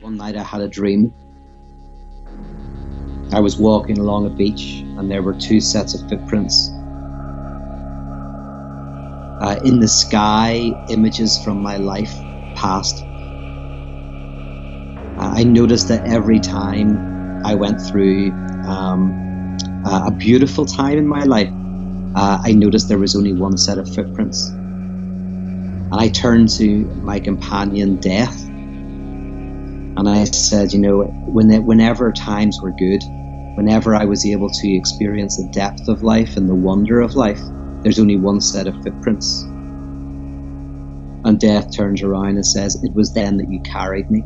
One night I had a dream. I was walking along a beach and there were two sets of footprints. Uh, in the sky, images from my life passed. Uh, I noticed that every time I went through um, uh, a beautiful time in my life, uh, I noticed there was only one set of footprints. And I turned to my companion, Death, and I said, you know, when it, whenever times were good, whenever I was able to experience the depth of life and the wonder of life, there's only one set of footprints. And death turns around and says, It was then that you carried me.